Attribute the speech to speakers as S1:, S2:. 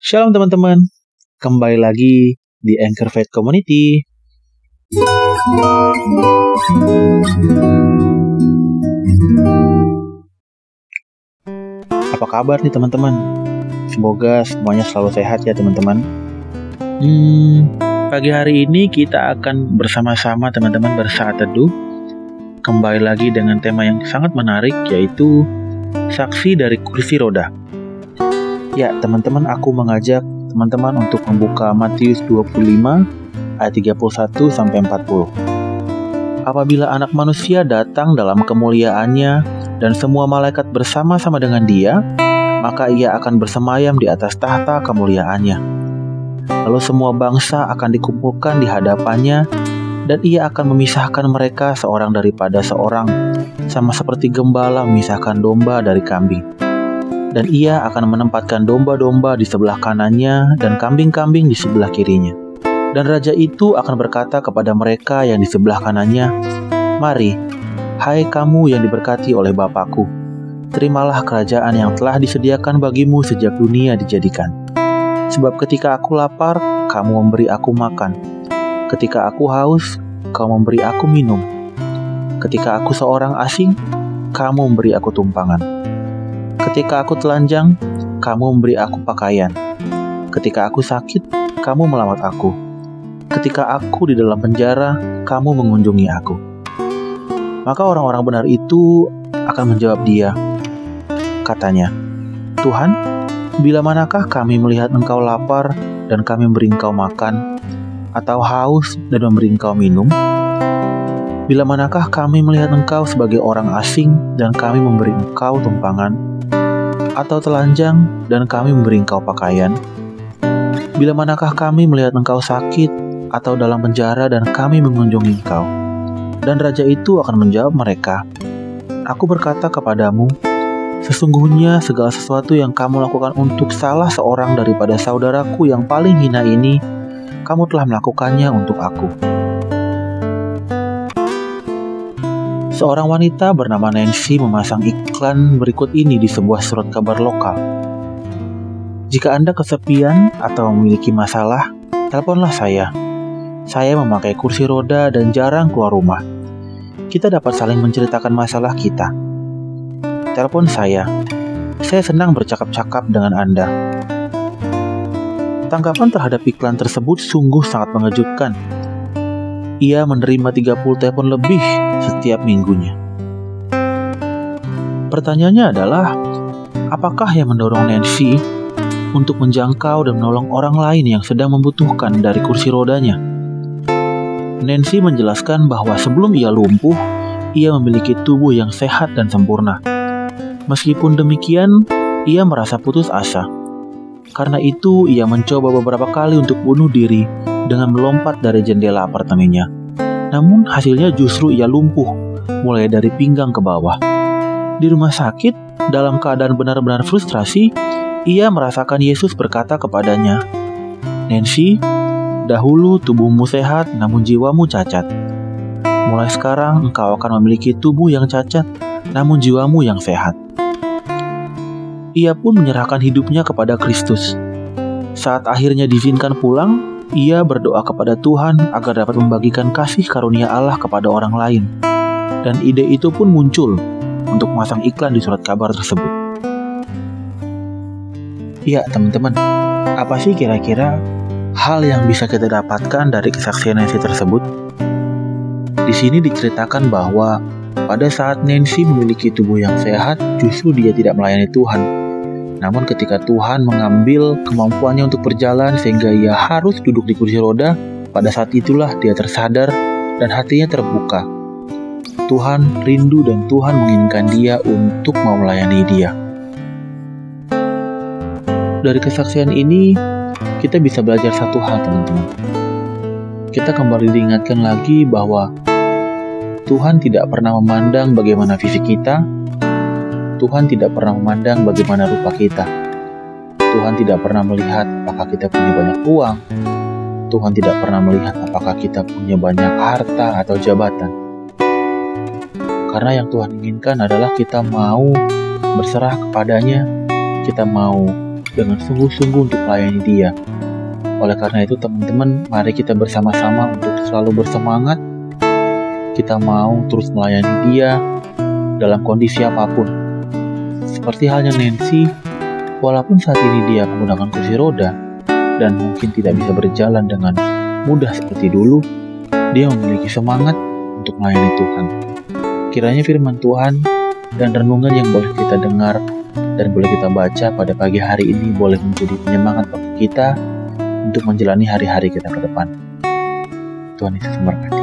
S1: Shalom teman-teman, kembali lagi di Anchor Faith Community. Apa kabar nih teman-teman? Semoga semuanya selalu sehat ya teman-teman. Hmm, pagi hari ini kita akan bersama-sama teman-teman bersaat teduh. Kembali lagi dengan tema yang sangat menarik yaitu saksi dari kursi roda. Ya, teman-teman, aku mengajak teman-teman untuk membuka Matius 25 ayat 31 sampai 40. Apabila anak manusia datang dalam kemuliaannya dan semua malaikat bersama-sama dengan dia, maka ia akan bersemayam di atas tahta kemuliaannya. Lalu semua bangsa akan dikumpulkan di hadapannya dan ia akan memisahkan mereka seorang daripada seorang, sama seperti gembala memisahkan domba dari kambing dan ia akan menempatkan domba-domba di sebelah kanannya dan kambing-kambing di sebelah kirinya. Dan raja itu akan berkata kepada mereka yang di sebelah kanannya, Mari, hai kamu yang diberkati oleh Bapakku, terimalah kerajaan yang telah disediakan bagimu sejak dunia dijadikan. Sebab ketika aku lapar, kamu memberi aku makan. Ketika aku haus, kau memberi aku minum. Ketika aku seorang asing, kamu memberi aku tumpangan Ketika aku telanjang, kamu memberi aku pakaian. Ketika aku sakit, kamu melawat aku. Ketika aku di dalam penjara, kamu mengunjungi aku. Maka orang-orang benar itu akan menjawab dia. Katanya, Tuhan, bila manakah kami melihat engkau lapar dan kami memberi engkau makan, atau haus dan memberi engkau minum? Bila manakah kami melihat engkau sebagai orang asing dan kami memberi engkau tumpangan, atau telanjang dan kami memberi engkau pakaian? Bila manakah kami melihat engkau sakit atau dalam penjara dan kami mengunjungi engkau? Dan raja itu akan menjawab mereka, Aku berkata kepadamu, sesungguhnya segala sesuatu yang kamu lakukan untuk salah seorang daripada saudaraku yang paling hina ini, kamu telah melakukannya untuk aku. Seorang wanita bernama Nancy memasang iklan berikut ini di sebuah surat kabar lokal. Jika Anda kesepian atau memiliki masalah, teleponlah saya. Saya memakai kursi roda dan jarang keluar rumah. Kita dapat saling menceritakan masalah kita. Telepon saya. Saya senang bercakap-cakap dengan Anda. Tanggapan terhadap iklan tersebut sungguh sangat mengejutkan. Ia menerima 30 telepon lebih setiap minggunya. Pertanyaannya adalah, apakah yang mendorong Nancy untuk menjangkau dan menolong orang lain yang sedang membutuhkan dari kursi rodanya? Nancy menjelaskan bahwa sebelum ia lumpuh, ia memiliki tubuh yang sehat dan sempurna. Meskipun demikian, ia merasa putus asa. Karena itu, ia mencoba beberapa kali untuk bunuh diri dengan melompat dari jendela apartemennya. Namun hasilnya justru ia lumpuh, mulai dari pinggang ke bawah. Di rumah sakit, dalam keadaan benar-benar frustrasi, ia merasakan Yesus berkata kepadanya, Nancy, dahulu tubuhmu sehat namun jiwamu cacat. Mulai sekarang engkau akan memiliki tubuh yang cacat namun jiwamu yang sehat. Ia pun menyerahkan hidupnya kepada Kristus. Saat akhirnya diizinkan pulang, ia berdoa kepada Tuhan agar dapat membagikan kasih karunia Allah kepada orang lain. Dan ide itu pun muncul untuk memasang iklan di surat kabar tersebut. Ya, teman-teman, apa sih kira-kira hal yang bisa kita dapatkan dari kesaksian Nancy tersebut? Di sini diceritakan bahwa pada saat Nancy memiliki tubuh yang sehat, justru dia tidak melayani Tuhan, namun ketika Tuhan mengambil kemampuannya untuk berjalan sehingga ia harus duduk di kursi roda, pada saat itulah dia tersadar dan hatinya terbuka. Tuhan rindu dan Tuhan menginginkan dia untuk mau melayani dia. Dari kesaksian ini, kita bisa belajar satu hal teman-teman. Kita kembali diingatkan lagi bahwa Tuhan tidak pernah memandang bagaimana fisik kita, Tuhan tidak pernah memandang bagaimana rupa kita. Tuhan tidak pernah melihat apakah kita punya banyak uang. Tuhan tidak pernah melihat apakah kita punya banyak harta atau jabatan. Karena yang Tuhan inginkan adalah kita mau berserah kepadanya, kita mau dengan sungguh-sungguh untuk melayani Dia. Oleh karena itu, teman-teman, mari kita bersama-sama untuk selalu bersemangat. Kita mau terus melayani Dia dalam kondisi apa pun. Seperti halnya Nancy, walaupun saat ini dia menggunakan kursi roda dan mungkin tidak bisa berjalan dengan mudah seperti dulu, dia memiliki semangat untuk melayani Tuhan. Kiranya firman Tuhan dan renungan yang boleh kita dengar dan boleh kita baca pada pagi hari ini boleh menjadi penyemangat bagi kita untuk menjalani hari-hari kita ke depan. Tuhan Yesus memberkati.